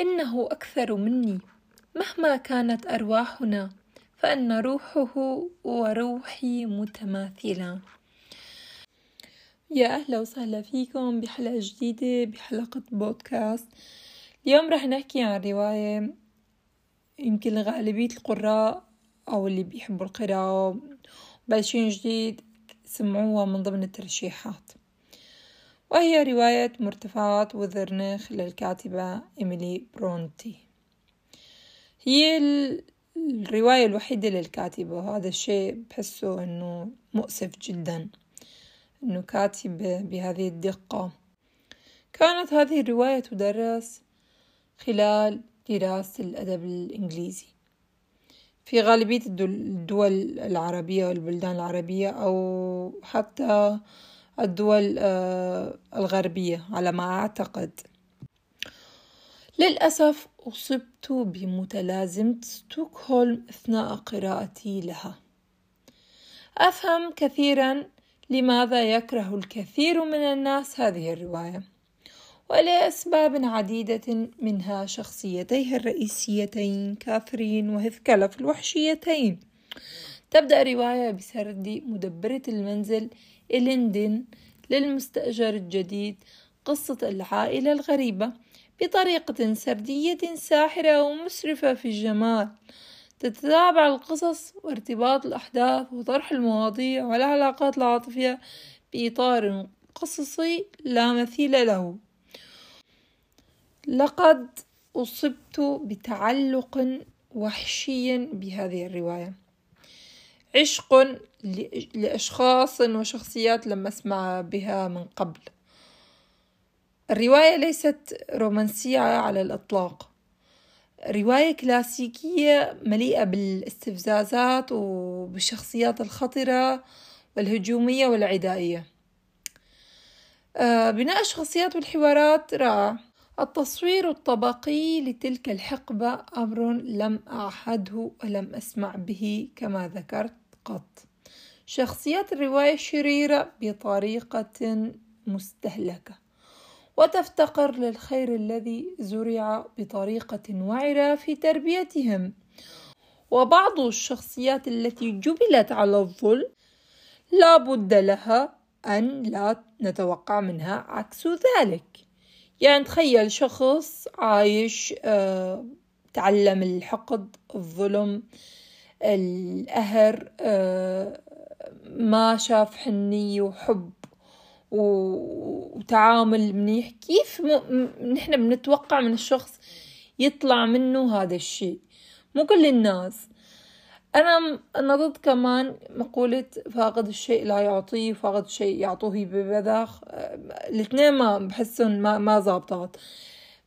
إنه أكثر مني. مهما كانت أرواحنا فإن روحه وروحي متماثلان يا أهلا وسهلا فيكم بحلقة جديدة بحلقة بودكاست. اليوم رح نحكي عن رواية يمكن غالبية القراء أو اللي بيحبوا القراءة بلشين جديد سمعوها من ضمن الترشيحات. وهي رواية مرتفعات وذرنخ للكاتبة إيميلي برونتي. هي الرواية الوحيدة للكاتبة وهذا الشيء بحسه أنه مؤسف جدا أنه كاتبة بهذه الدقة. كانت هذه الرواية تدرس خلال دراسة الأدب الإنجليزي. في غالبية الدول العربية والبلدان العربية أو حتى الدول آه، الغربية على ما أعتقد. للأسف أصبت بمتلازمة ستوكهولم أثناء قراءتي لها. أفهم كثيرا لماذا يكره الكثير من الناس هذه الرواية ولأسباب عديدة منها شخصيتيها الرئيسيتين كاثرين وهيثكلف الوحشيتين. تبدأ الرواية بسرد مدبرة المنزل إليندين للمستأجر الجديد قصة العائلة الغريبة بطريقة سردية ساحرة ومسرفة في الجمال. تتتابع القصص وارتباط الأحداث وطرح المواضيع والعلاقات العاطفية بإطار قصصي لا مثيل له. لقد أصبت بتعلق وحشي بهذه الرواية. عشق لأشخاص وشخصيات لم أسمع بها من قبل. الرواية ليست رومانسية على الإطلاق. رواية كلاسيكية مليئة بالاستفزازات وبالشخصيات الخطرة والهجومية والعدائية. آه، بناء الشخصيات والحوارات رائع التصوير الطبقي لتلك الحقبة أمر لم أعهده ولم أسمع به كما ذكرت. قط شخصيات الرواية شريرة بطريقة مستهلكة وتفتقر للخير الذي زرع بطريقة وعرة في تربيتهم. وبعض الشخصيات التي جبلت على الظلم لا بد لها أن لا نتوقع منها عكس ذلك. يعني تخيل شخص عايش آه تعلم الحقد الظلم القهر آه ما شاف حنية وحب وتعامل منيح. كيف نحن بنتوقع من الشخص يطلع منه هذا الشيء؟ مو كل الناس. أنا أنا ضد كمان مقولة فاقد الشيء لا يعطيه فاقد الشيء يعطوه ببذاخ. الاثنين ما بحسهم ما ما زابطات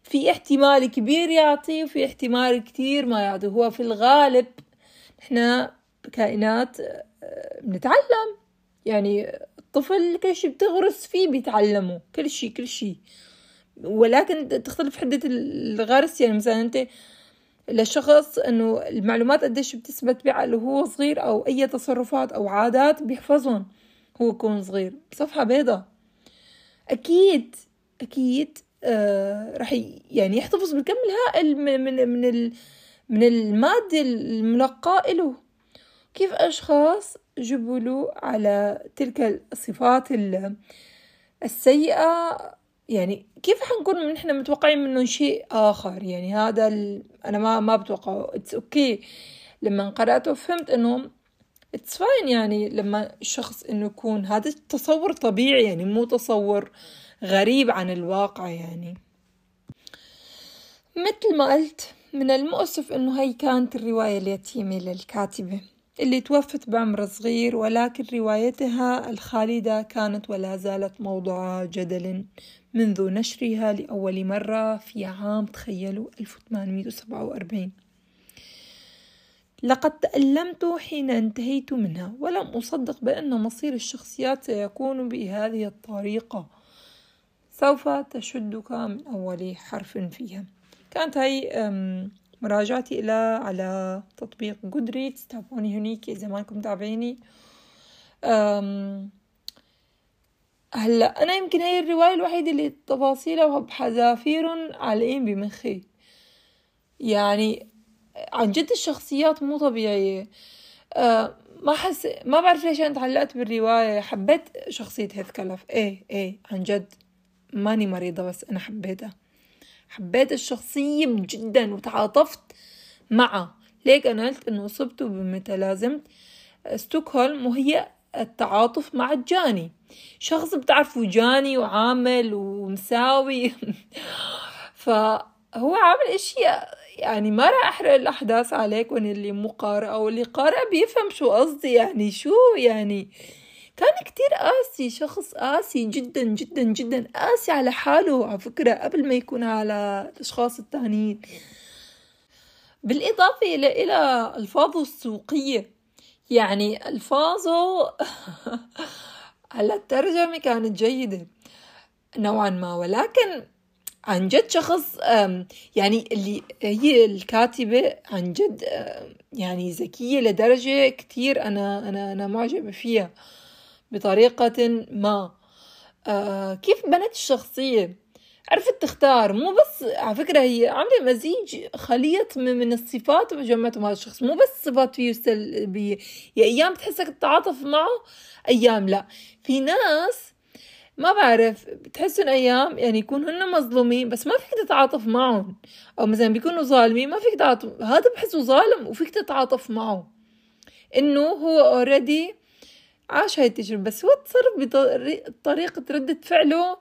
في احتمال كبير يعطي وفي احتمال كتير ما يعطي هو في الغالب إحنا كائنات بنتعلم. يعني الطفل كل شي بتغرس فيه بيتعلمه كل شي كل شي. ولكن تختلف حدة الغرس. يعني مثلا أنت للشخص إنه المعلومات قديش بتثبت بعقله وهو صغير أو أي تصرفات أو عادات بيحفظهم هو يكون صغير. صفحة بيضة أكيد أكيد آه رح يعني يحتفظ بكم الهائل من من من, من المادة الملقاة له كيف أشخاص جبلوا على تلك الصفات السيئة؟ يعني كيف حنكون نحن متوقعين منه شيء آخر؟ يعني هذا أنا ما ما بتوقعه. it's okay okay. لما قرأته فهمت إنه it's fine يعني لما الشخص إنه يكون هذا تصور طبيعي يعني مو تصور غريب عن الواقع يعني. مثل ما قلت من المؤسف إنه هي كانت الرواية اليتيمة للكاتبة اللي توفت بعمر صغير ولكن روايتها الخالدة كانت ولا زالت موضوع جدل منذ نشرها لأول مرة في عام تخيلوا 1847 لقد تألمت حين انتهيت منها ولم أصدق بأن مصير الشخصيات سيكون بهذه الطريقة. سوف تشدك من أول حرف فيها. كانت هي مراجعتي إلى على تطبيق جودريدز تابعوني هنيك إذا ما كنتم متابعيني هلأ أنا يمكن هي الرواية الوحيدة اللي تفاصيلها بحذافير عالقين بمخي يعني عن جد الشخصيات مو طبيعية. أه ما حس ما بعرف ليش أنا تعلقت بالرواية. حبيت شخصية هيثكلف إيه إيه عن جد ماني مريضة بس أنا حبيتها. حبيت الشخصية جدا وتعاطفت معه. ليك أنا قلت إنه أصبت بمتلازمة ستوكهولم وهي التعاطف مع الجاني شخص بتعرفوا جاني وعامل ومساوي. فهو عامل إشياء يعني ما راح أحرق الأحداث عليكم اللي مو قارئ أو اللي قارئ بيفهم شو قصدي يعني شو يعني كان كتير قاسي شخص قاسي جدا جدا جدا قاسي على حاله على فكرة قبل ما يكون على الأشخاص التانيين. بالإضافة إلى ألفاظه السوقية. يعني ألفاظه على الترجمة كانت جيدة نوعا ما. ولكن عن جد شخص يعني اللي هي الكاتبة عن جد يعني ذكية لدرجة كتير أنا أنا أنا معجبة فيها. بطريقة ما. آه، كيف بنت الشخصية عرفت تختار؟ مو بس على فكرة هي عاملة مزيج خليط من الصفات وجمعتهم. هذا الشخص مو بس صفات فيه سلبية. يا أيام تحسك تتعاطف معه أيام لا. في ناس ما بعرف بتحسن أيام يعني يكون هن مظلومين بس ما فيك تتعاطف معهم. أو مثلا بيكونوا ظالمين ما فيك تتعاطف هذا بحسه ظالم وفيك تتعاطف معه. إنه هو اوريدي عاش هاي التجربة. بس هو تصرف بطريقة ردة فعله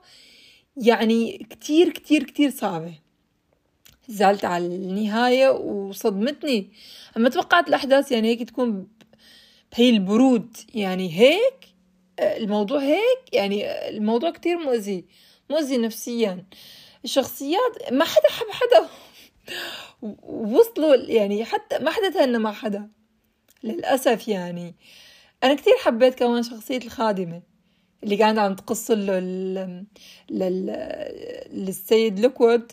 يعني كتير كتير كتير صعبة. زعلت على النهاية وصدمتني. أما توقعت الأحداث يعني هيك تكون بهي البرود. يعني هيك الموضوع هيك. يعني الموضوع كتير مؤذي. مؤذي نفسيا. الشخصيات ما حدا حب حدا. وصلوا يعني حتى ما حدا تهنى مع حدا. للأسف يعني. أنا كتير حبيت كمان شخصية الخادمة اللي كانت عم تقص له للسيد لوكوود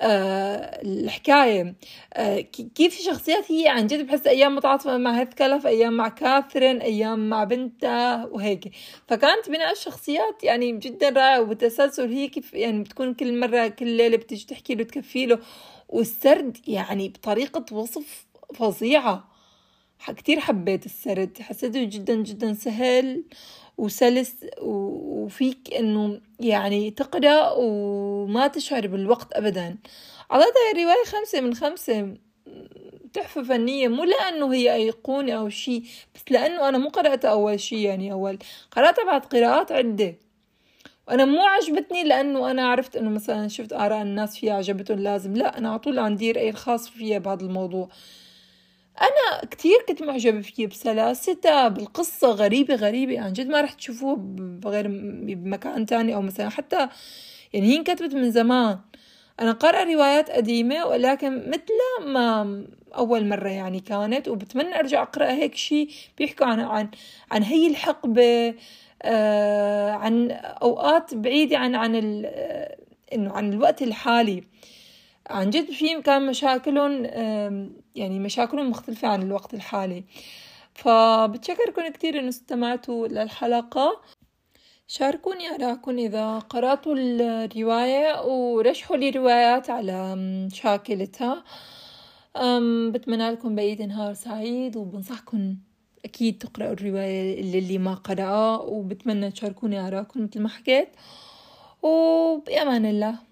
آه الحكاية آه كيف في شخصيات هي عن جد بحس أيام متعاطفة مع هيثكلف أيام مع كاثرين أيام مع بنتها وهيك. فكانت بناء الشخصيات يعني جدا رائع وبتسلسل هي كيف يعني بتكون كل مرة كل ليلة بتيجي تحكي له تكفي له. والسرد يعني بطريقة وصف فظيعة. كتير حبيت السرد. حسيته جدا جدا سهل وسلس وفيك إنه يعني تقرأ وما تشعر بالوقت ابدا. اعطيتها الرواية خمسة من خمسة تحفة فنية. مو لأنه هي أيقونة أو شيء بس لأنه أنا مو قرأتها أول شيء يعني أول قرأتها بعد قراءات عدة. وأنا مو عجبتني لأنه أنا عرفت إنه مثلا شفت آراء الناس فيها عجبتهم لازم. لا أنا على طول عندي رأي الخاص فيها بهذا الموضوع. أنا كتير كنت معجبة فيه بسلاستها بالقصة غريبة غريبة عن جد ما رح تشوفوها بغير بمكان تاني أو مثلا حتى يعني هي انكتبت من زمان. أنا قارئة روايات قديمة ولكن مثل ما أول مرة يعني كانت وبتمنى أرجع أقرأ هيك شي بيحكوا عن عن عن هي الحقبة آه عن أوقات بعيدة عن عن آه، إنه عن الوقت الحالي. عن جد في كان مشاكلهم يعني مشاكلهم مختلفة عن الوقت الحالي. فبتشكركم كتير إنه استمعتوا للحلقة. شاركوني أراكم إذا قرأتوا الرواية ورشحوا لي روايات على شاكلتها. بتمنى لكم بقية نهار سعيد وبنصحكم أكيد تقرأوا الرواية اللي ما قرأها وبتمنى تشاركوني آراءكم مثل ما حكيت. وبأمان الله.